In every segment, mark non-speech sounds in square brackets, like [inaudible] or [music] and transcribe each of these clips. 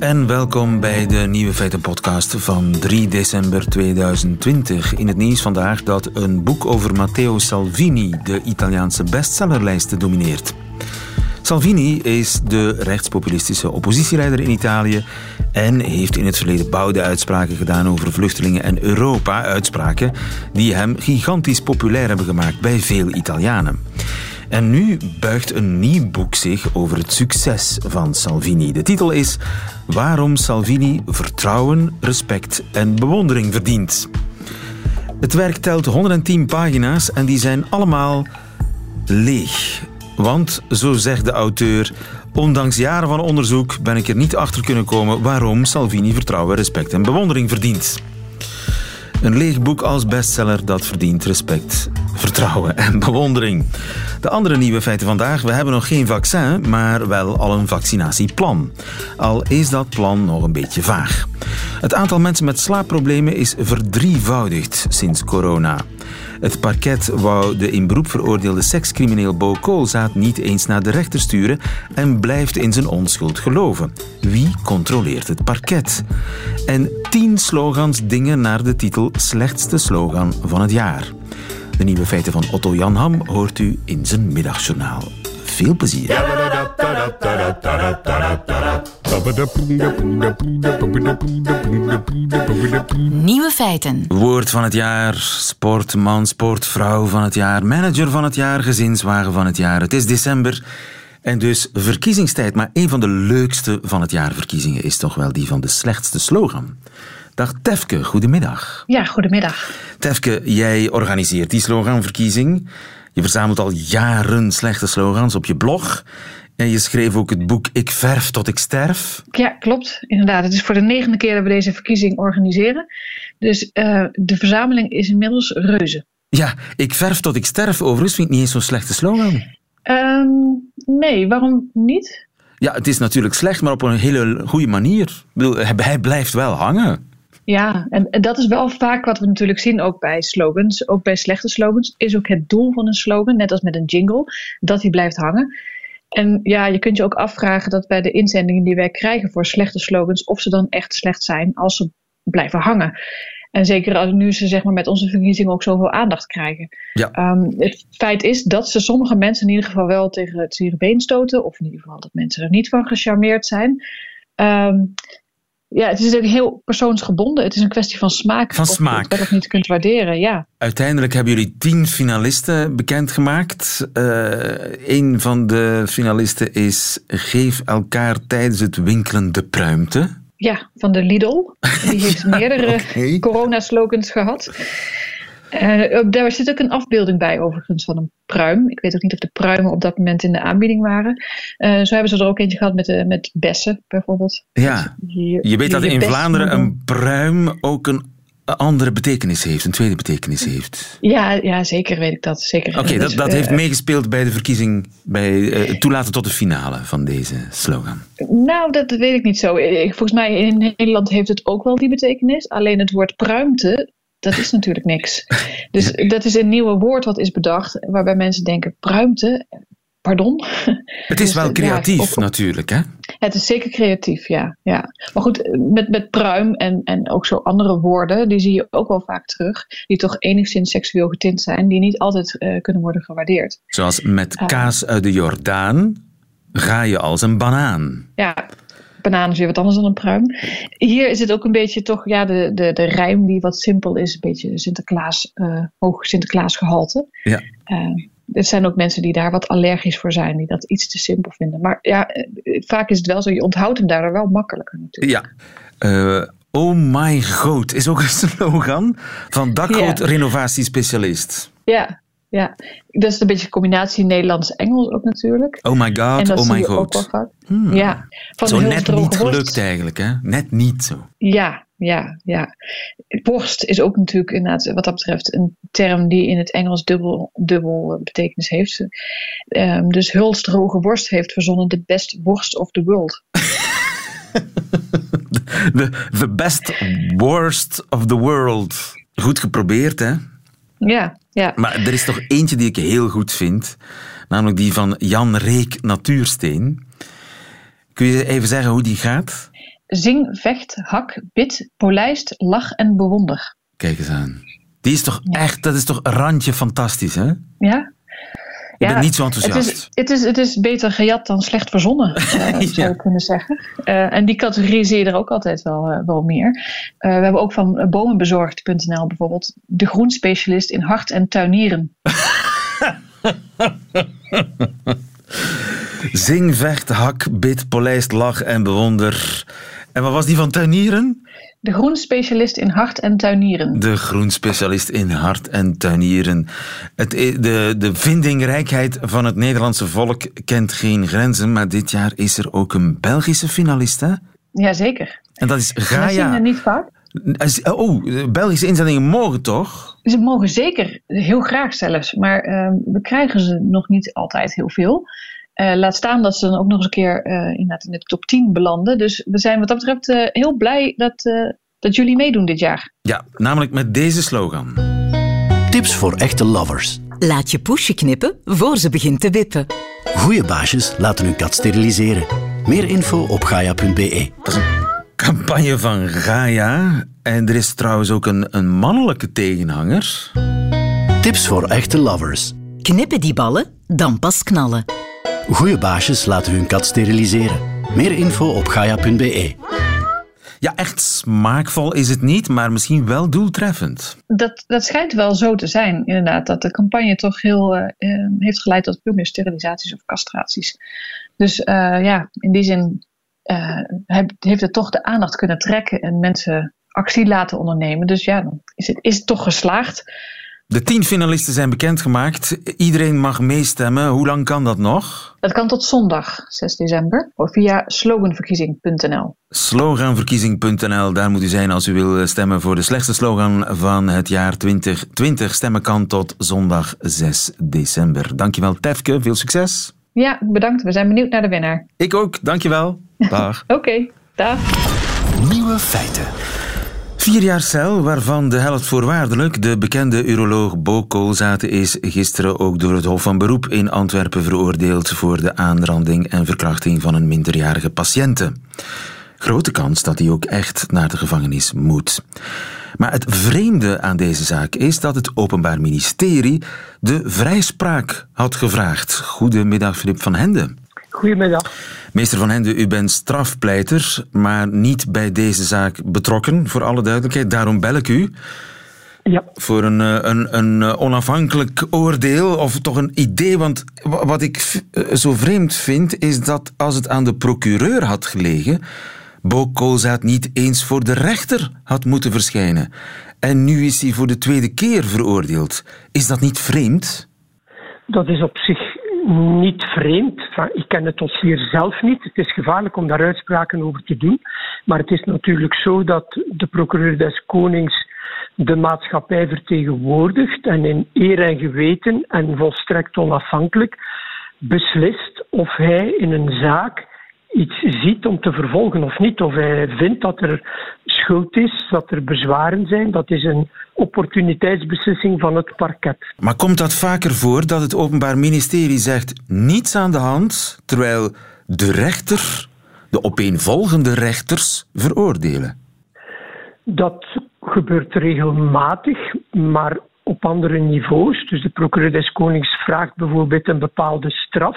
En welkom bij de Nieuwe Feiten podcast van 3 december 2020. In het nieuws vandaag dat een boek over Matteo Salvini de Italiaanse bestsellerlijsten domineert. Salvini is de rechtspopulistische oppositieleider in Italië en heeft in het verleden bouwde uitspraken gedaan over vluchtelingen en Europa. Uitspraken die hem gigantisch populair hebben gemaakt bij veel Italianen. En nu buigt een nieuw boek zich over het succes van Salvini. De titel is Waarom Salvini vertrouwen, respect en bewondering verdient. Het werk telt 110 pagina's en die zijn allemaal leeg. Want, zo zegt de auteur, ondanks jaren van onderzoek ben ik er niet achter kunnen komen waarom Salvini vertrouwen, respect en bewondering verdient. Een leeg boek als bestseller, dat verdient respect, vertrouwen en bewondering. De andere nieuwe feiten vandaag. We hebben nog geen vaccin, maar wel al een vaccinatieplan. Al is dat plan nog een beetje vaag. Het aantal mensen met slaapproblemen is verdrievoudigd sinds corona. Het parket wou de in beroep veroordeelde sekscrimineel Bo Koolzaad niet eens naar de rechter sturen en blijft in zijn onschuld geloven. Wie controleert het parket? En tien slogans dingen naar de titel Slechtste slogan van het jaar. De nieuwe feiten van Otto Jan Ham hoort u in zijn middagjournaal. Veel plezier. Nieuwe feiten. Woord van het jaar, sportman, sportvrouw van het jaar, manager van het jaar, gezinswagen van het jaar. Het is december en dus verkiezingstijd. Maar een van de leukste van het jaar verkiezingen is toch wel die van de slechtste slogan. Dag Tefke, goedemiddag. Ja, goedemiddag. Tefke, jij organiseert die sloganverkiezing. Je verzamelt al jaren slechte slogans op je blog. En je schreef ook het boek Ik verf tot ik sterf. Ja, klopt. Inderdaad. Het is voor de negende keer dat we deze verkiezing organiseren. Dus uh, de verzameling is inmiddels reuze. Ja, Ik verf tot ik sterf overigens vind ik niet eens zo'n slechte slogan. Um, nee, waarom niet? Ja, het is natuurlijk slecht, maar op een hele goede manier. Hij blijft wel hangen. Ja, en, en, dat is wel vaak wat we natuurlijk zien ook bij slogans. Ook bij slechte slogans is ook het doel van een slogan, net als met een jingle, dat die blijft hangen. En ja, je kunt je ook afvragen dat bij de inzendingen die wij krijgen voor slechte slogans, of ze dan echt slecht zijn als ze blijven hangen. En zeker als nu ze zeg maar, met onze verkiezingen ook zoveel aandacht krijgen. Ja. Um, het feit is dat ze sommige mensen in ieder geval wel tegen het zere been stoten. Of in ieder geval dat mensen er niet van gecharmeerd zijn. Um, ja, het is ook heel persoonsgebonden. Het is een kwestie van smaak. Van smaak. Of je of niet kunt waarderen, ja. Uiteindelijk hebben jullie tien finalisten bekendgemaakt. Uh, een van de finalisten is Geef elkaar tijdens het winkelen de pruimte. Ja, van de Lidl. Die heeft [laughs] meerdere okay. corona-slogans gehad. Uh, daar zit ook een afbeelding bij, overigens, van een pruim. Ik weet ook niet of de pruimen op dat moment in de aanbieding waren. Uh, zo hebben ze er ook eentje gehad met, uh, met bessen, bijvoorbeeld. Ja, hier, je weet dat in Vlaanderen een pruim ook een andere betekenis heeft, een tweede betekenis heeft. Ja, ja zeker weet ik dat. Zeker. Oké, okay, dat, dat heeft meegespeeld bij de verkiezing, bij het toelaten tot de finale van deze slogan. Nou, dat weet ik niet zo. Volgens mij in Nederland heeft het ook wel die betekenis. Alleen het woord pruimte dat is natuurlijk niks. Dus dat is een nieuwe woord wat is bedacht, waarbij mensen denken: pruimte. Pardon? Het is wel creatief ja, of, natuurlijk, hè? Het is zeker creatief, ja. ja. Maar goed, met, met pruim en, en ook zo andere woorden, die zie je ook wel vaak terug, die toch enigszins seksueel getint zijn, die niet altijd uh, kunnen worden gewaardeerd. Zoals met kaas uit de Jordaan ga je als een banaan. Ja, banaan is weer wat anders dan een pruim. Hier is het ook een beetje toch ja, de, de, de rijm die wat simpel is. Een beetje Sinterklaas, uh, hoog Sinterklaas gehalte. Ja. Uh, er zijn ook mensen die daar wat allergisch voor zijn. Die dat iets te simpel vinden. Maar ja, vaak is het wel zo. Je onthoudt hem daardoor wel makkelijker natuurlijk. Ja. Uh, oh my god is ook een [laughs] slogan van dakgoot ja. renovatiespecialist. Ja, ja, dat is een beetje een combinatie Nederlands-Engels ook natuurlijk. Oh my god, oh my god. Hmm. Ja, van zo net niet gelukt eigenlijk, hè? Net niet zo. Ja, ja, ja. Borst is ook natuurlijk inderdaad wat dat betreft een term die in het Engels dubbel, dubbel betekenis heeft. Um, dus Hulst Droge Worst heeft verzonnen de best worst of the world. [laughs] the, the best worst of the world. Goed geprobeerd, hè? Ja, ja. Maar er is toch eentje die ik heel goed vind. Namelijk die van Jan Reek Natuursteen. Kun je even zeggen hoe die gaat? Zing, vecht, hak, bid, polijst, lach en bewonder. Kijk eens aan. Die is toch echt, dat is toch een randje fantastisch, hè? Ja. Ik ben niet zo enthousiast. Het is, het, is, het is beter gejat dan slecht verzonnen, uh, [laughs] zou je kunnen zeggen. Uh, en die categoriseer er ook altijd wel, uh, wel meer. we hebben ook van bomenbezorgd.nl bijvoorbeeld de groenspecialist in hart en tuinieren. [laughs] Zing, vecht, hak, bid, polijst, lach en bewonder. En wat was die van tuinieren? De groenspecialist in hart en tuinieren. De groenspecialist in hart en tuinieren. Het, de, de vindingrijkheid van het Nederlandse volk kent geen grenzen, maar dit jaar is er ook een Belgische finalist, hè? Jazeker. En dat is Gaia. Dat niet vaak. Oh, Belgische inzendingen mogen toch? Ze mogen zeker, heel graag zelfs. Maar uh, we krijgen ze nog niet altijd heel veel. Uh, laat staan dat ze dan ook nog eens een keer uh, inderdaad in de top 10 belanden. Dus we zijn wat dat betreft uh, heel blij dat, dat jullie meedoen dit jaar. Ja, namelijk met deze slogan. Tips voor echte lovers. Laat je poesje knippen voor ze begint te wippen. Goeie baasjes laten hun kat steriliseren. Meer info op gaia.be. Dat is een campagne van Gaia. En er is trouwens ook een, een mannelijke tegenhanger. Tips voor echte lovers. Knippen die ballen, dan pas knallen. Goeie baasjes laten hun kat steriliseren. Meer info op gaia.be. Ja, echt smaakvol is het niet, maar misschien wel doeltreffend. Dat, dat schijnt wel zo te zijn, inderdaad. Dat de campagne toch heel uh, heeft geleid tot veel meer sterilisaties of castraties. Dus uh, ja, in die zin uh, heeft het toch de aandacht kunnen trekken en mensen actie laten ondernemen. Dus ja, dan is het, is het toch geslaagd. De tien finalisten zijn bekendgemaakt. Iedereen mag meestemmen. Hoe lang kan dat nog? Dat kan tot zondag 6 december via sloganverkiezing.nl. Sloganverkiezing.nl, daar moet u zijn als u wil stemmen voor de slechtste slogan van het jaar 2020. Stemmen kan tot zondag 6 december. Dankjewel Tefke, veel succes. Ja, bedankt. We zijn benieuwd naar de winnaar. Ik ook, dankjewel. [laughs] Dag. Oké, okay, dag. Nieuwe feiten. Vier jaar cel, waarvan de helft voorwaardelijk. De bekende uroloog Bo Koolzaten is gisteren ook door het Hof van Beroep in Antwerpen veroordeeld voor de aanranding en verkrachting van een minderjarige patiënte. Grote kans dat hij ook echt naar de gevangenis moet. Maar het vreemde aan deze zaak is dat het Openbaar Ministerie de vrijspraak had gevraagd. Goedemiddag, Filip van Hende. Goedemiddag. Meester Van Hende, u bent strafpleiter, maar niet bij deze zaak betrokken, voor alle duidelijkheid. Daarom bel ik u. Ja. Voor een, een, een onafhankelijk oordeel, of toch een idee. Want wat ik zo vreemd vind, is dat als het aan de procureur had gelegen, Bo Koolzaad niet eens voor de rechter had moeten verschijnen. En nu is hij voor de tweede keer veroordeeld. Is dat niet vreemd? Dat is op zich niet vreemd. Ik ken het dossier zelf niet. Het is gevaarlijk om daar uitspraken over te doen. Maar het is natuurlijk zo dat de procureur des Konings de maatschappij vertegenwoordigt en in eer en geweten en volstrekt onafhankelijk beslist of hij in een zaak iets ziet om te vervolgen of niet. Of hij vindt dat er schuld is, dat er bezwaren zijn. Dat is een opportuniteitsbeslissing van het parket. Maar komt dat vaker voor dat het Openbaar Ministerie zegt niets aan de hand, terwijl de rechter, de opeenvolgende rechters, veroordelen? Dat gebeurt regelmatig, maar op andere niveaus. Dus de procureur des Konings vraagt bijvoorbeeld een bepaalde straf.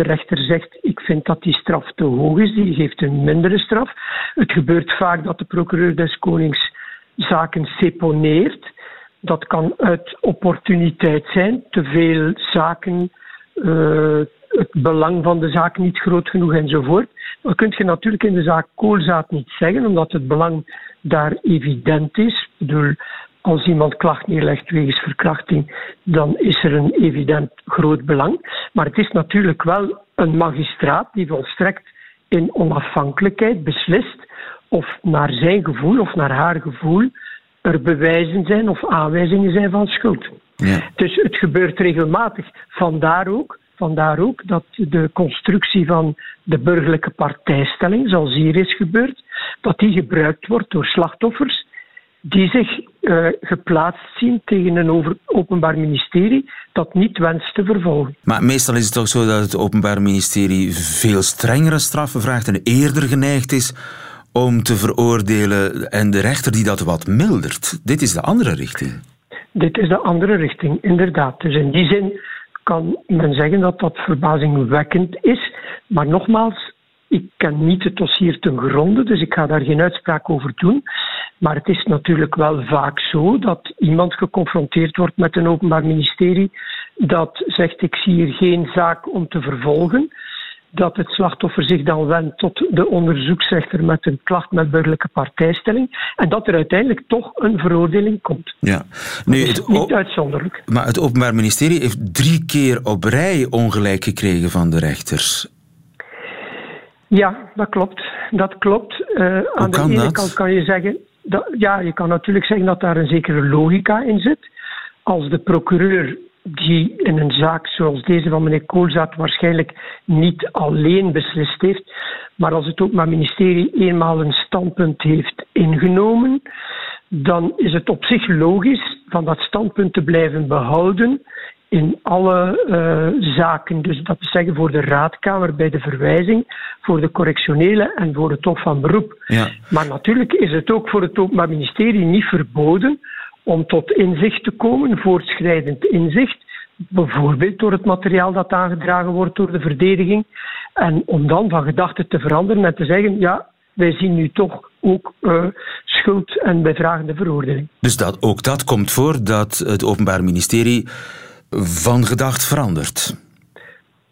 De rechter zegt, ik vind dat die straf te hoog is, die geeft een mindere straf. Het gebeurt vaak dat de procureur des Konings zaken seponeert. Dat kan uit opportuniteit zijn, te veel zaken, uh, het belang van de zaak niet groot genoeg enzovoort. Dat kun je natuurlijk in de zaak koolzaad niet zeggen, omdat het belang daar evident is. Ik bedoel, als iemand klacht neerlegt wegens verkrachting, dan is er een evident groot belang. Maar het is natuurlijk wel een magistraat die volstrekt in onafhankelijkheid beslist of naar zijn gevoel of naar haar gevoel er bewijzen zijn of aanwijzingen zijn van schuld. Ja. Dus het gebeurt regelmatig. Vandaar ook, vandaar ook dat de constructie van de burgerlijke partijstelling, zoals hier is gebeurd, dat die gebruikt wordt door slachtoffers die zich uh, geplaatst zien tegen een over, openbaar ministerie dat niet wenst te vervolgen. Maar meestal is het toch zo dat het openbaar ministerie veel strengere straffen vraagt en eerder geneigd is om te veroordelen en de rechter die dat wat mildert. Dit is de andere richting. Dit is de andere richting, inderdaad. Dus in die zin kan men zeggen dat dat verbazingwekkend is. Maar nogmaals, ik ken niet het dossier ten gronde, dus ik ga daar geen uitspraak over doen. Maar het is natuurlijk wel vaak zo dat iemand geconfronteerd wordt met een openbaar ministerie dat zegt ik zie hier geen zaak om te vervolgen. Dat het slachtoffer zich dan wendt tot de onderzoeksrechter met een klacht met burgerlijke partijstelling. En dat er uiteindelijk toch een veroordeling komt. Ja, nu, het niet uitzonderlijk. Maar het Openbaar Ministerie heeft drie keer op rij ongelijk gekregen van de rechters. Ja, dat klopt. Dat klopt. Uh, aan de ene dat? kant kan je zeggen, ja, je kan natuurlijk zeggen dat daar een zekere logica in zit. Als de procureur die in een zaak zoals deze van meneer Koolzaat waarschijnlijk niet alleen beslist heeft, maar als het Openbaar Ministerie eenmaal een standpunt heeft ingenomen, dan is het op zich logisch van dat standpunt te blijven behouden in alle uh, zaken. Dus dat is zeggen voor de raadkamer bij de verwijzing, voor de correctionele en voor het Hof van Beroep. Ja. Maar natuurlijk is het ook voor het Openbaar Ministerie niet verboden om tot inzicht te komen, voortschrijdend inzicht, bijvoorbeeld door het materiaal dat aangedragen wordt door de verdediging, en om dan van gedachten te veranderen en te zeggen, ja, wij zien nu toch ook uh, schuld en wij vragen de veroordeling. Dus dat, ook dat komt voor dat het Openbaar Ministerie van gedacht verandert.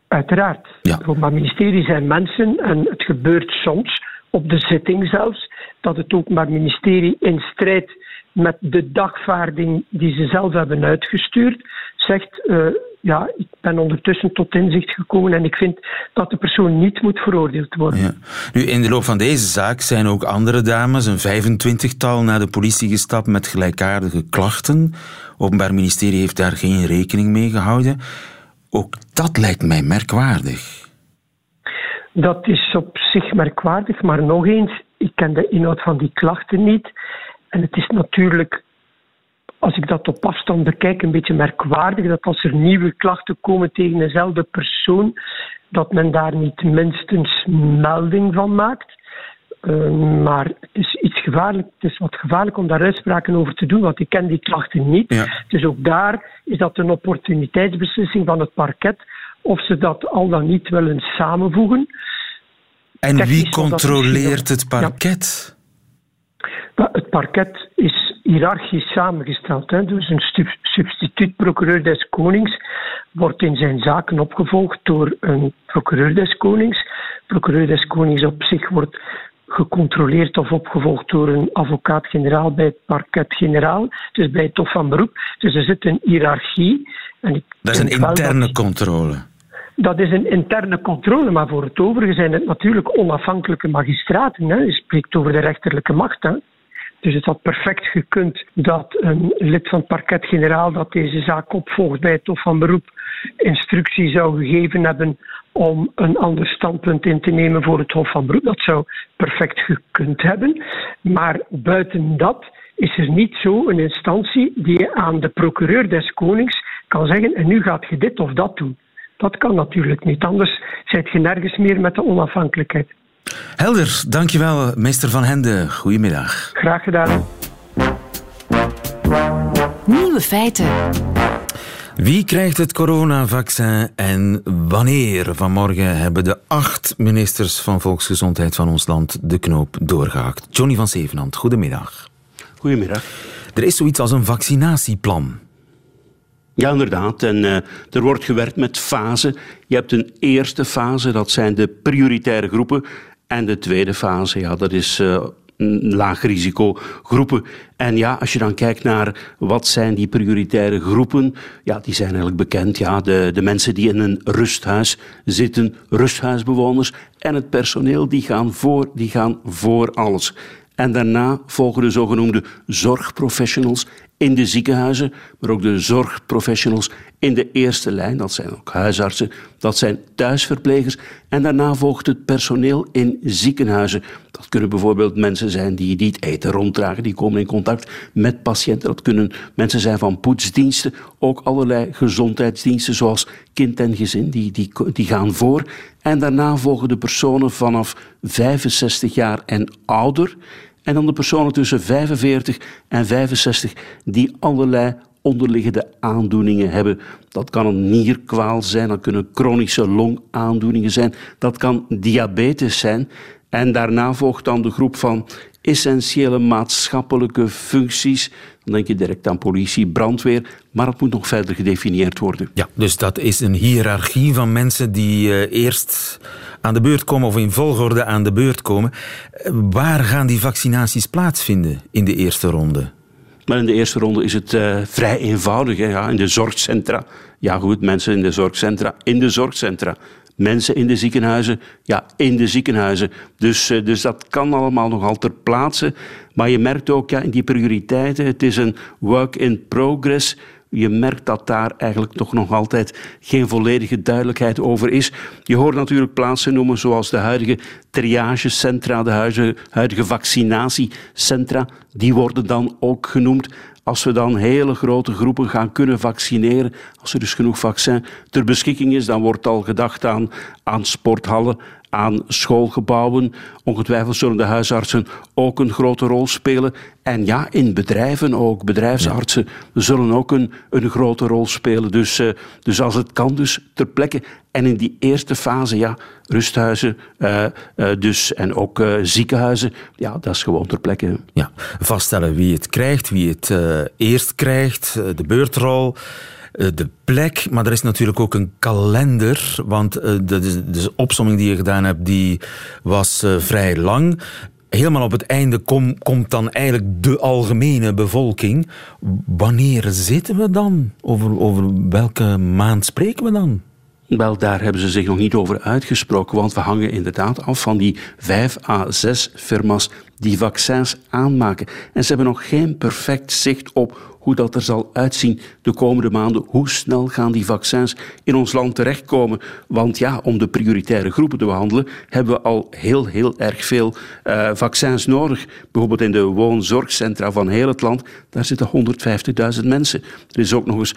Uiteraard. Ja. Het Openbaar Ministerie zijn mensen en het gebeurt soms, op de zitting zelfs, dat het Openbaar Ministerie in strijd met de dagvaarding die ze zelf hebben uitgestuurd, zegt: uh, Ja, ik ben ondertussen tot inzicht gekomen en ik vind dat de persoon niet moet veroordeeld worden. Ja. Nu, in de loop van deze zaak zijn ook andere dames, een 25-tal, naar de politie gestapt met gelijkaardige klachten. Het Openbaar Ministerie heeft daar geen rekening mee gehouden. Ook dat lijkt mij merkwaardig. Dat is op zich merkwaardig, maar nog eens, ik ken de inhoud van die klachten niet. En het is natuurlijk, als ik dat op afstand bekijk, een beetje merkwaardig dat als er nieuwe klachten komen tegen dezelfde persoon, dat men daar niet minstens melding van maakt. Uh, maar het is iets gevaarlijk. Het is wat gevaarlijk om daar uitspraken over te doen, want ik ken die klachten niet. Ja. Dus ook daar is dat een opportuniteitsbeslissing van het parket of ze dat al dan niet willen samenvoegen. En wie controleert het parket? Het parket is hiërarchisch samengesteld. Hè. Dus een substituut-procureur des Konings wordt in zijn zaken opgevolgd door een procureur des Konings. Procureur des Konings op zich wordt gecontroleerd of opgevolgd door een advocaat-generaal bij het parket-generaal, dus bij het Hof van Beroep. Dus er zit een hiërarchie. En ik dat is een interne controle. Dat is een interne controle, maar voor het overige zijn het natuurlijk onafhankelijke magistraten. Hè. Je spreekt over de rechterlijke macht. Hè. Dus het had perfect gekund dat een lid van het parket-generaal dat deze zaak opvolgt bij het Hof van Beroep instructie zou gegeven hebben om een ander standpunt in te nemen voor het Hof van Beroep. Dat zou perfect gekund hebben. Maar buiten dat is er niet zo een instantie die aan de procureur des Konings kan zeggen en nu gaat je dit of dat doen. Dat kan natuurlijk niet, anders zijt je nergens meer met de onafhankelijkheid. Helder, dankjewel, meester Van Hende. Goedemiddag. Graag gedaan. Nieuwe feiten. Wie krijgt het coronavaccin en wanneer? Vanmorgen hebben de acht ministers van Volksgezondheid van ons land de knoop doorgehakt. Johnny van Zevenhand, goedemiddag. Goedemiddag. Er is zoiets als een vaccinatieplan. Ja, inderdaad. En uh, er wordt gewerkt met fasen. Je hebt een eerste fase, dat zijn de prioritaire groepen. En de tweede fase, ja, dat is uh, laag risicogroepen. En ja, als je dan kijkt naar wat zijn die prioritaire groepen, ja, die zijn eigenlijk bekend. Ja, de, de mensen die in een rusthuis zitten, rusthuisbewoners en het personeel, die gaan voor, die gaan voor alles. En daarna volgen de zogenoemde zorgprofessionals in de ziekenhuizen, maar ook de zorgprofessionals in de eerste lijn. Dat zijn ook huisartsen, dat zijn thuisverplegers. En daarna volgt het personeel in ziekenhuizen. Dat kunnen bijvoorbeeld mensen zijn die, het eten ronddragen, die komen in contact met patiënten. Dat kunnen mensen zijn van poetsdiensten, ook allerlei gezondheidsdiensten zoals kind en gezin, die, die, die gaan voor. En daarna volgen de personen vanaf 65 jaar en ouder. En dan de personen tussen 45 en 65 die allerlei onderliggende aandoeningen hebben. Dat kan een nierkwaal zijn, dat kunnen chronische longaandoeningen zijn, dat kan diabetes zijn. En daarna volgt dan de groep van essentiële maatschappelijke functies. Dan denk je direct aan politie, brandweer, maar het moet nog verder gedefinieerd worden. Ja, dus dat is een hiërarchie van mensen die uh, eerst aan de beurt komen of in volgorde aan de beurt komen. Eh, waar gaan die vaccinaties plaatsvinden in de eerste ronde? Maar in de eerste ronde is het uh, vrij eenvoudig. Hè? Ja, in de zorgcentra. Ja, goed, mensen in de zorgcentra. In de zorgcentra. Mensen in de ziekenhuizen. Ja, in de ziekenhuizen. Dus, uh, dus dat kan allemaal nogal ter plaatse. Maar je merkt ook ja, in die prioriteiten. Het is een work in progress je merkt dat daar eigenlijk toch nog altijd geen volledige duidelijkheid over is. Je hoort natuurlijk plaatsen noemen zoals de huidige triagecentra, de huidige, huidige vaccinatiecentra. Die worden dan ook genoemd. Als we dan hele grote groepen gaan kunnen vaccineren, als er dus genoeg vaccin ter beschikking is, dan wordt al gedacht aan, aan sporthallen, aan schoolgebouwen. Ongetwijfeld zullen de huisartsen ook een grote rol spelen. En ja, in bedrijven ook. Bedrijfsartsen zullen ook een, een grote rol spelen. Dus, uh, dus als het kan, dus ter plekke. En in die eerste fase, ja, rusthuizen uh, uh, dus, en ook ziekenhuizen, ja, dat is gewoon ter plekke. Ja, vaststellen wie het krijgt, wie het eerst krijgt, de beurtrol. Eh, de plek, maar er is natuurlijk ook een kalender, want eh, de, de opsomming die je gedaan hebt, die was eh, vrij lang helemaal op het einde kom, komt dan eigenlijk de algemene bevolking. Wanneer zitten we dan? Over, over welke maand spreken we dan? Wel, daar hebben ze zich nog niet over uitgesproken, want we hangen inderdaad af van die vijf à zes firma's die vaccins aanmaken. En ze hebben nog geen perfect zicht op hoe dat er zal uitzien de komende maanden. Hoe snel gaan die vaccins in ons land terechtkomen? Want ja, om de prioritaire groepen te behandelen, hebben we al heel, heel erg veel uh, vaccins nodig. Bijvoorbeeld in de woonzorgcentra van heel het land, daar zitten 150.000 mensen. Er is ook nog eens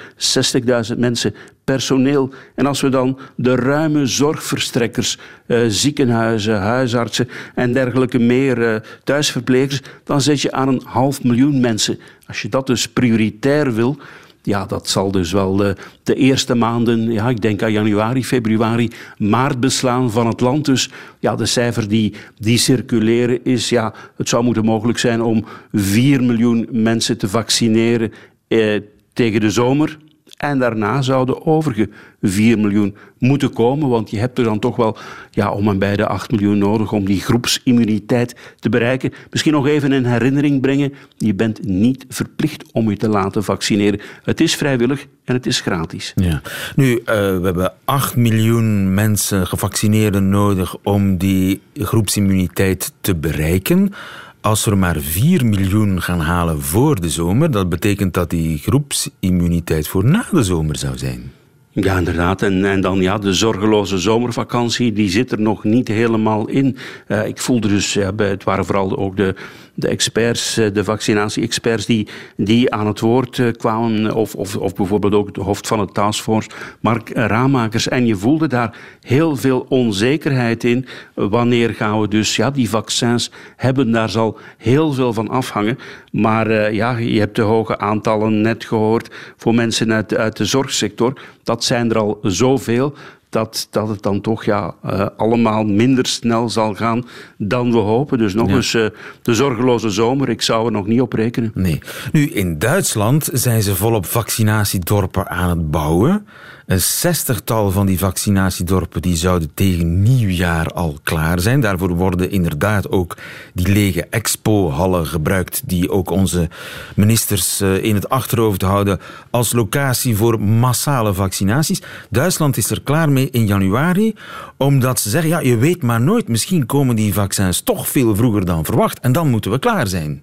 60.000 mensen personeel. En als we dan de ruime zorgverstrekkers, uh, ziekenhuizen, huisartsen en dergelijke meer uh, thuisverplegers, dan zit je aan een half miljoen mensen. Als je dat dus prioritair wil, ja, dat zal dus wel de, de, eerste maanden, ja, ik denk aan januari, februari, maart beslaan van het land. Dus ja, de cijfer die, die circuleren is, ja, het zou moeten mogelijk zijn om 4 miljoen mensen te vaccineren eh, tegen de zomer. En daarna zouden de overige 4 miljoen moeten komen, want je hebt er dan toch wel ja, om en bij de 8 miljoen nodig om die groepsimmuniteit te bereiken. Misschien nog even in herinnering brengen, je bent niet verplicht om je te laten vaccineren. Het is vrijwillig en het is gratis. Ja. Nu, uh, we hebben 8 miljoen mensen gevaccineerden nodig om die groepsimmuniteit te bereiken. Als we maar 4 miljoen gaan halen voor de zomer, dat betekent dat die groepsimmuniteit voor na de zomer zou zijn. Ja, inderdaad. En, dan ja, de zorgeloze zomervakantie, die zit er nog niet helemaal in. Uh, ik voelde dus, ja, het waren vooral ook de, de experts, eh, de vaccinatie-experts die, die aan het woord eh, kwamen, of, of, of bijvoorbeeld ook de hoofd van de taskforce, Mark Ramakers. En je voelde daar heel veel onzekerheid in. Wanneer gaan we dus ja, die vaccins hebben? Daar zal heel veel van afhangen. Maar ja, je hebt de hoge aantallen net gehoord voor mensen uit, uit de zorgsector. Dat zijn er al zoveel dat, dat het dan toch ja, uh, allemaal minder snel zal gaan dan we hopen. Dus nog ja. eens uh, de zorgeloze zomer, ik zou er nog niet op rekenen. Nee. Nu, in Duitsland zijn ze volop vaccinatiedorpen aan het bouwen. Een zestigtal van die vaccinatiedorpen die zouden tegen nieuwjaar al klaar zijn. Daarvoor worden inderdaad ook die lege expo-hallen gebruikt, die ook onze ministers eh, in het achterhoofd houden als locatie voor massale vaccinaties. Duitsland is er klaar mee in januari, omdat ze zeggen, ja, je weet maar nooit, misschien komen die vaccins toch veel vroeger dan verwacht en dan moeten we klaar zijn.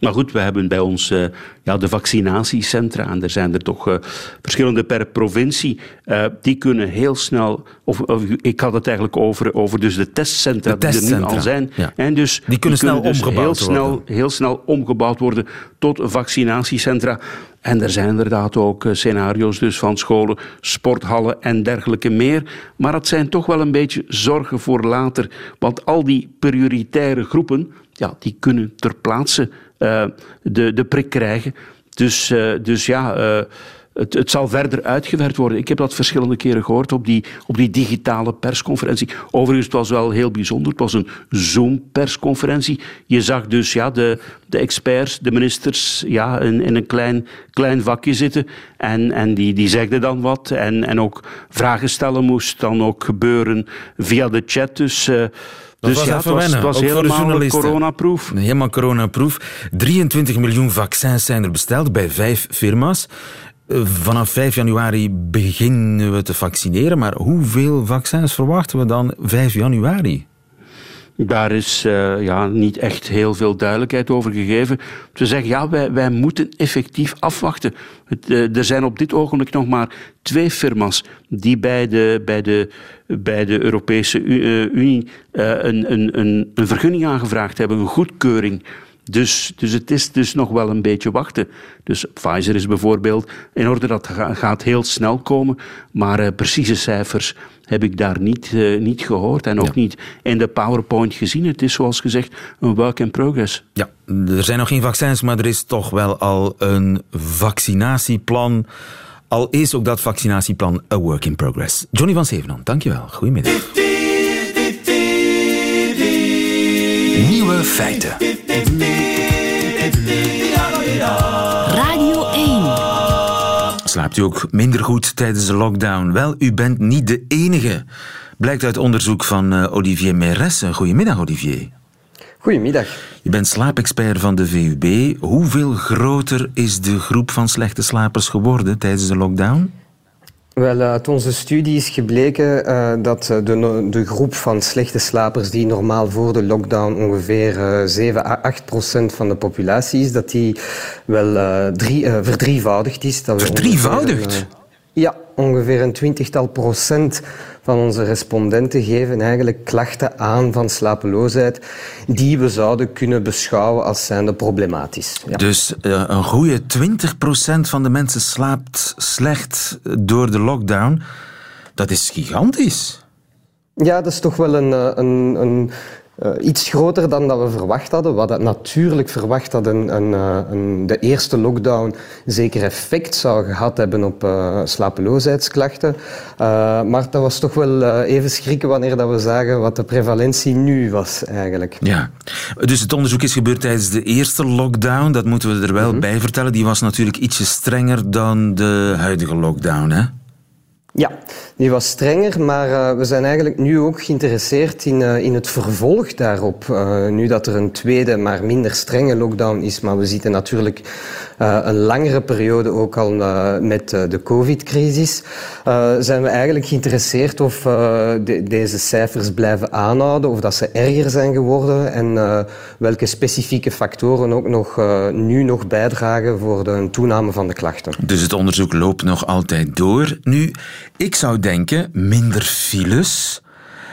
Maar goed, we hebben bij ons uh, ja, de vaccinatiecentra. En er zijn er toch uh, verschillende per provincie. Uh, die kunnen heel snel. Of, of, ik had het eigenlijk over, over dus de testcentra, de testcentra die er nu al zijn. Ja. En dus die kunnen snel dus omgebouwd heel worden. Snel, heel snel omgebouwd worden tot vaccinatiecentra. En er zijn inderdaad ook scenario's dus van scholen, sporthallen en dergelijke meer. Maar het zijn toch wel een beetje zorgen voor later. Want al die prioritaire groepen, ja, die kunnen ter plaatse de, de prik krijgen. Dus, uh, dus ja, uh, het, het, zal verder uitgewerkt worden. Ik heb dat verschillende keren gehoord op die, op die digitale persconferentie. Overigens, het was wel heel bijzonder. Het was een Zoom-persconferentie. Je zag dus ja, de, de experts, de ministers, ja, in, in een klein, klein vakje zitten. En, en die, die zegden dan wat. En, en ook vragen stellen moest dan ook gebeuren via de chat. Dus... Dat dus was ja, even het was, het was ook voor de helemaal coronaproof. Helemaal coronaproof. 23 miljoen vaccins zijn er besteld bij vijf firma's. Eh, Vanaf 5 januari beginnen we te vaccineren. Maar hoeveel vaccins verwachten we dan 5 januari? Daar is uh, ja, niet echt heel veel duidelijkheid over gegeven. Ze zeggen, ja, wij, wij moeten effectief afwachten. Het, uh, er zijn op dit ogenblik nog maar twee firma's die bij de, bij de, bij de Europese Unie uh, een, een, een, een vergunning aangevraagd hebben, een goedkeuring. Dus, dus het is dus nog wel een beetje wachten. Dus Pfizer is bijvoorbeeld in orde, dat gaat heel snel komen. Maar uh, precieze cijfers heb ik daar niet, uh, niet gehoord en ook ja. niet in de PowerPoint gezien. Het is zoals gezegd een work in progress. Ja, er zijn nog geen vaccins, maar er is toch wel al een vaccinatieplan. Al is ook dat vaccinatieplan a work in progress. Johnny van Zevenand, dankjewel. Goedemiddag. Nieuwe feiten. Radio 1. Slaapt u ook minder goed tijdens de lockdown? Wel, u bent niet de enige. Blijkt uit onderzoek van uh, Olivier Meresse. Goedemiddag, Olivier. Goedemiddag. Je bent slaapexpert van de VUB. Hoeveel groter is de groep van slechte slapers geworden tijdens de lockdown? Wel, uit onze studie is gebleken uh, dat de, de, groep van slechte slapers die normaal voor de lockdown ongeveer uh, 7 à 8 procent van de populatie is, dat die wel uh, drie, verdrievoudigd is. Dat verdrievoudigd? ja, ongeveer een twintigtal procent van onze respondenten geven eigenlijk klachten aan van slapeloosheid die we zouden kunnen beschouwen als zijnde problematisch. Ja. Dus uh, een goede 20% van de mensen slaapt slecht door de lockdown. Dat is gigantisch. Ja, dat is toch wel een, een, een uh, iets groter dan dat we verwacht hadden. We hadden natuurlijk verwacht dat een, een, een, de eerste lockdown zeker effect zou gehad hebben op uh, slapeloosheidsklachten. Uh, maar dat was toch wel even schrikken wanneer dat we zagen wat de prevalentie nu was eigenlijk. Ja, dus het onderzoek is gebeurd tijdens de eerste lockdown. Dat moeten we er wel mm-hmm. bij vertellen. Die was natuurlijk ietsje strenger dan de huidige lockdown, hè? Ja, die was strenger, maar uh, we zijn eigenlijk nu ook geïnteresseerd in, uh, in het vervolg daarop. Uh, nu dat er een tweede, maar minder strenge lockdown is, maar we zitten natuurlijk een langere periode ook al met de COVID-crisis, zijn we eigenlijk geïnteresseerd of de, deze cijfers blijven aanhouden, of dat ze erger zijn geworden en welke specifieke factoren ook nog, nu nog bijdragen voor de toename van de klachten. Dus het onderzoek loopt nog altijd door. Nu, ik zou denken, minder files,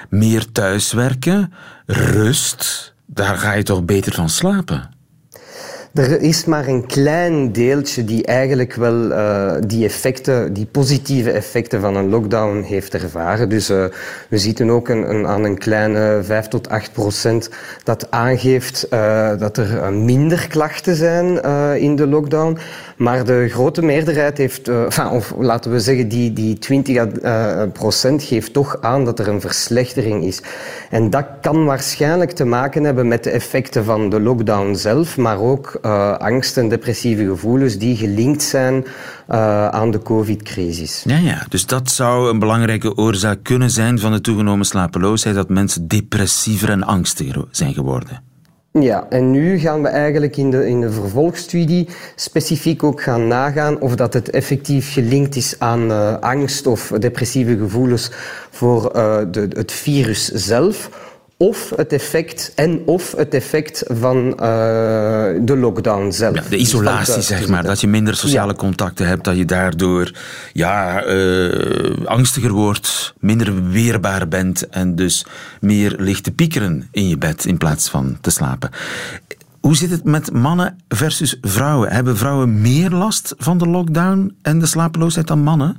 meer thuiswerken, rust. Daar ga je toch beter van slapen? Er is maar een klein deeltje die eigenlijk wel uh, die effecten, die positieve effecten van een lockdown heeft ervaren. Dus uh, we zien ook een, een, aan een kleine 5 tot 8 procent dat aangeeft uh, dat er minder klachten zijn in de lockdown. Maar de grote meerderheid heeft, enfin, of laten we zeggen, die, die 20 procent geeft toch aan dat er een verslechtering is. En dat kan waarschijnlijk te maken hebben met de effecten van de lockdown zelf, maar ook uh, angst en depressieve gevoelens die gelinkt zijn aan de COVID-crisis. Ja, ja, dus dat zou een belangrijke oorzaak kunnen zijn van de toegenomen slapeloosheid, dat mensen depressiever en angstiger zijn geworden. Ja, en nu gaan we eigenlijk in de, in de vervolgstudie specifiek ook gaan nagaan of dat het effectief gelinkt is aan uh, angst of depressieve gevoelens voor uh, de, het virus zelf of het effect en of het effect van uh, de lockdown zelf. Ja, de isolatie, zeg maar. Dat je minder sociale contacten hebt, dat je daardoor ja, uh, angstiger wordt, minder weerbaar bent en dus meer ligt te piekeren in je bed in plaats van te slapen. Hoe zit het met mannen versus vrouwen? Hebben vrouwen meer last van de lockdown en de slapeloosheid dan mannen?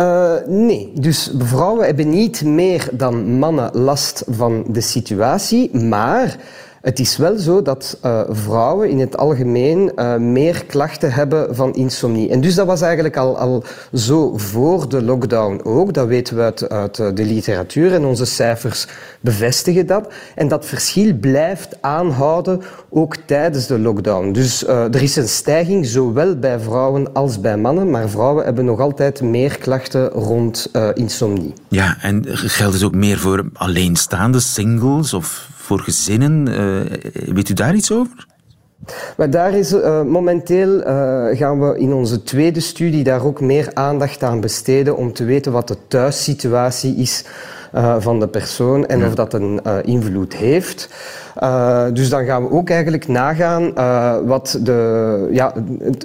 Uh, nee, dus vrouwen hebben niet meer dan mannen last van de situatie, maar het is wel zo dat uh, vrouwen in het algemeen uh, meer klachten hebben van insomnie. En dus dat was eigenlijk al, al zo voor de lockdown ook. Dat weten we uit, uit de literatuur en onze cijfers bevestigen dat. En dat verschil blijft aanhouden ook tijdens de lockdown. Dus er is een stijging zowel bij vrouwen als bij mannen, maar vrouwen hebben nog altijd meer klachten rond insomnie. Ja, en geldt het ook meer voor alleenstaande singles of voor gezinnen. Uh, weet u daar iets over? Maar daar is, uh, momenteel uh, gaan we in onze tweede studie daar ook meer aandacht aan besteden om te weten wat de thuissituatie is uh, van de persoon en ja. of dat een invloed heeft. Dus dan gaan we ook eigenlijk nagaan wat de... Ja,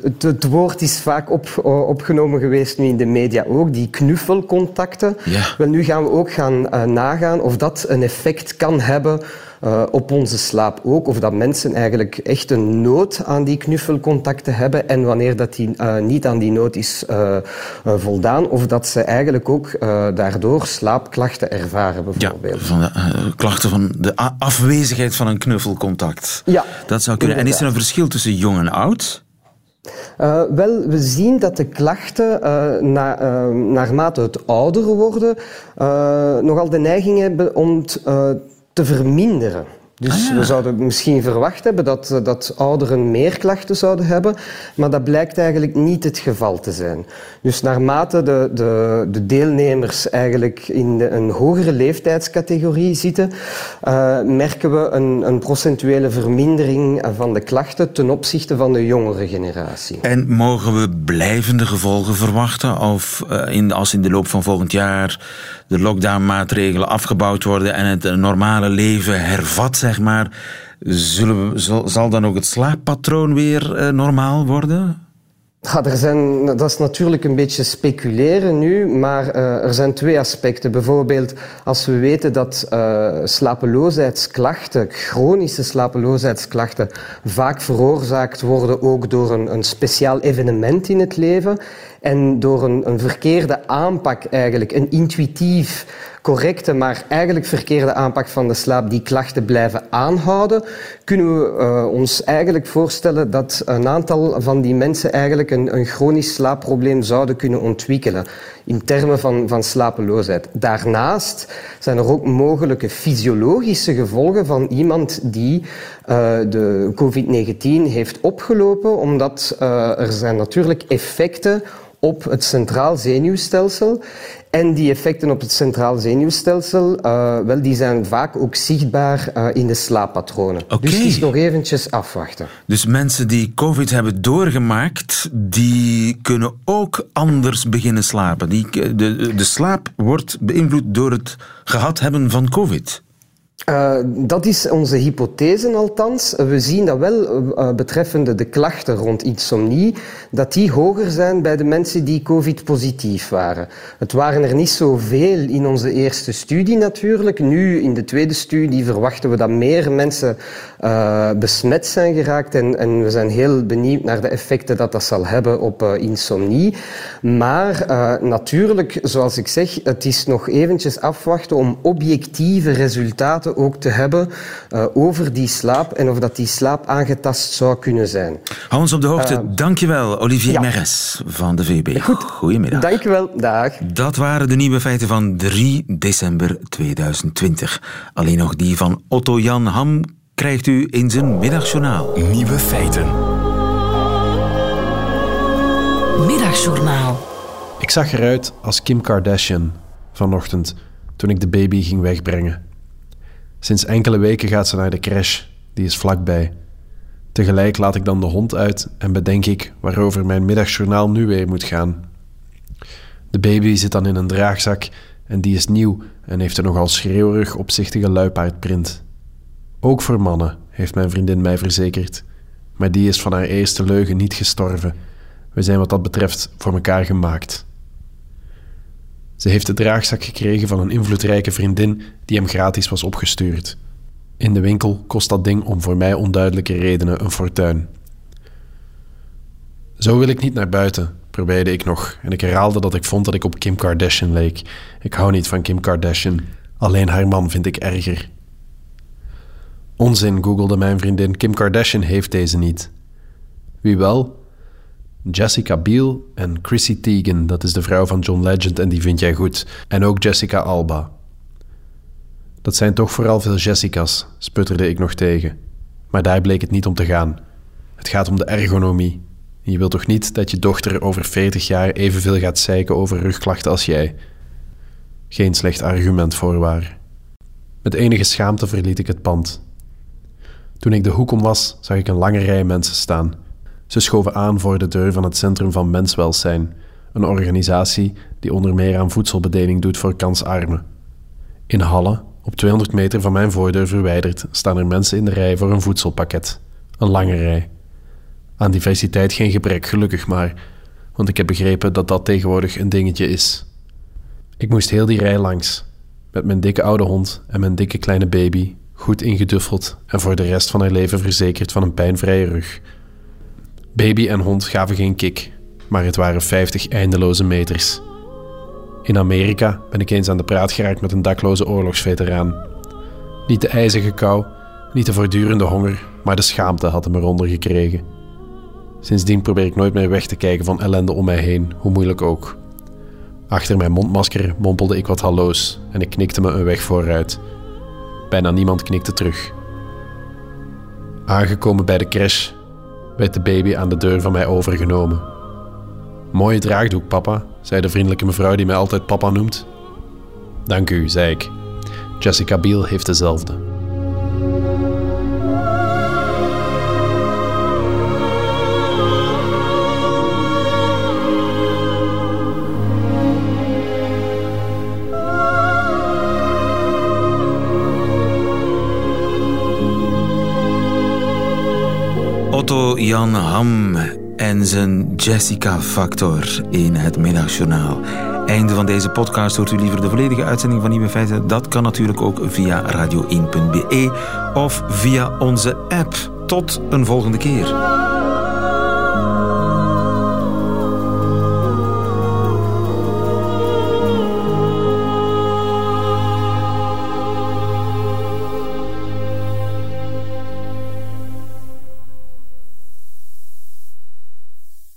het, het, woord is vaak op, opgenomen geweest nu in de media ook, die knuffelcontacten. Ja. Wel, nu gaan we ook gaan nagaan of dat een effect kan hebben uh, op onze slaap ook. Of dat mensen eigenlijk echt een nood aan die knuffelcontacten hebben en wanneer dat die uh, niet aan die nood is uh, voldaan. Of dat ze eigenlijk ook daardoor slaapklachten ervaren bijvoorbeeld. Ja, van de, klachten van de afwezigheid van een knuffelcontact. Ja. Dat zou kunnen. En is er een verschil tussen jong en oud? Uh, wel, we zien dat de klachten uh, na, uh, naarmate het ouder worden nogal de neiging hebben om te verminderen. Dus ah, we zouden misschien verwacht hebben dat, dat ouderen meer klachten zouden hebben, maar dat blijkt eigenlijk niet het geval te zijn. Dus naarmate de, de, de deelnemers eigenlijk in de, een hogere leeftijdscategorie zitten, uh, merken we een, een procentuele vermindering van de klachten ten opzichte van de jongere generatie. En mogen we blijvende gevolgen verwachten? Of uh, in, als in de loop van volgend jaar de lockdownmaatregelen afgebouwd worden en het normale leven hervat, zeg maar, zullen we, zal, dan ook het slaappatroon weer uh, normaal worden? Er zijn, dat is natuurlijk een beetje speculeren nu, maar uh, er zijn twee aspecten. Bijvoorbeeld als we weten dat uh, slapeloosheidsklachten, chronische slapeloosheidsklachten, vaak veroorzaakt worden ook door een, een speciaal evenement in het leven en door een, een verkeerde aanpak eigenlijk, een intuïtief correcte, maar eigenlijk verkeerde aanpak van de slaap die klachten blijven aanhouden, kunnen we uh, ons eigenlijk voorstellen dat een aantal van die mensen eigenlijk een, een chronisch slaapprobleem zouden kunnen ontwikkelen in termen van, van slapeloosheid. Daarnaast zijn er ook mogelijke fysiologische gevolgen van iemand die uh, de COVID-19 heeft opgelopen, omdat uh, er zijn natuurlijk effecten op het centraal zenuwstelsel. En die effecten op het centraal zenuwstelsel, uh, wel, die zijn vaak ook zichtbaar uh, in de slaappatronen. Okay. Dus het is nog eventjes afwachten. Dus mensen die COVID hebben doorgemaakt, die kunnen ook anders beginnen slapen. Die, de, de slaap wordt beïnvloed door het gehad hebben van COVID. Uh, dat is onze hypothese althans. We zien dat wel uh, betreffende de klachten rond insomnie, dat die hoger zijn bij de mensen die COVID-positief waren. Het waren er niet zoveel in onze eerste studie natuurlijk. Nu in de tweede studie verwachten we dat meer mensen uh, besmet zijn geraakt en, en, we zijn heel benieuwd naar de effecten dat dat zal hebben op insomnie. Maar natuurlijk, zoals ik zeg, het is nog eventjes afwachten om objectieve resultaten ook te hebben over die slaap en of dat die slaap aangetast zou kunnen zijn. Hou ons op de hoogte. Dankjewel, Olivier ja. Meres van de VB. Goed. Goedemiddag. Dankjewel. Dag. Dat waren de nieuwe feiten van 3 december 2020. Alleen nog die van Otto Jan Ham krijgt u in zijn middagjournaal. Nieuwe feiten. Middagjournaal. Ik zag eruit als Kim Kardashian vanochtend toen ik de baby ging wegbrengen. Sinds enkele weken gaat ze naar de crash, die is vlakbij. Tegelijk laat ik dan de hond uit en bedenk ik waarover mijn middagjournaal nu weer moet gaan. De baby zit dan in een draagzak En die is nieuw en heeft een nogal schreeuwerig opzichtige luipaardprint. Ook voor mannen, heeft mijn vriendin mij verzekerd. Maar die is van haar eerste leugen niet gestorven. We zijn wat dat betreft voor elkaar gemaakt. Ze heeft de draagzak gekregen van een invloedrijke vriendin die hem gratis was opgestuurd. In de winkel kost dat ding om voor mij onduidelijke redenen een fortuin. Zo wil ik niet naar buiten, probeerde ik nog en ik herhaalde dat ik vond dat ik op Kim Kardashian leek. Ik hou niet van Kim Kardashian, alleen haar man vind ik erger. Onzin, googelde mijn vriendin. Kim Kardashian heeft deze niet. Wie wel? Jessica Biel en Chrissy Teigen, dat is de vrouw van John Legend en die vind jij goed. En ook Jessica Alba. Dat zijn toch vooral veel Jessica's, sputterde ik nog tegen. Maar daar bleek het niet om te gaan. Het gaat om de ergonomie. je wilt toch niet dat je dochter over 40 jaar evenveel gaat zeiken over rugklachten als jij? Geen slecht argument voorwaar. Met enige schaamte verliet ik het pand. Toen ik de hoek om was, zag ik een lange rij mensen staan. Ze schoven aan voor de deur van het Centrum van Menswelzijn, een organisatie die onder meer aan voedselbedeling doet voor kansarmen. In Halle, op 200 meter van mijn voordeur verwijderd, staan er mensen in de rij voor een voedselpakket. Een lange rij. Aan diversiteit geen gebrek, gelukkig maar, want ik heb begrepen dat dat tegenwoordig een dingetje is. Ik moest heel die rij langs, met mijn dikke oude hond en mijn dikke kleine baby, goed ingeduffeld en voor de rest van haar leven verzekerd van een pijnvrije rug. Baby en hond gaven geen kick, maar het waren 50 eindeloze meters. In Amerika ben ik eens aan de praat geraakt met een dakloze oorlogsveteraan. Niet de ijzige kou, niet de voortdurende honger, maar de schaamte had hem eronder gekregen. Sindsdien probeer ik nooit meer weg te kijken van ellende om mij heen, hoe moeilijk ook. Achter mijn mondmasker mompelde ik wat halloos en ik knikte me een weg vooruit. Bijna niemand knikte terug. Aangekomen bij de crash werd de baby aan de deur van mij overgenomen. Mooie draagdoek, papa, zei de vriendelijke mevrouw die mij altijd papa noemt. Dank u, zei ik. Jessica Biel heeft dezelfde. Jan Ham en zijn Jessica-factor in het middagjournaal. Einde van deze podcast. Hoort u liever de volledige uitzending van Nieuwe Feiten? Dat kan natuurlijk ook via radio1.be of via onze app. Tot een volgende keer.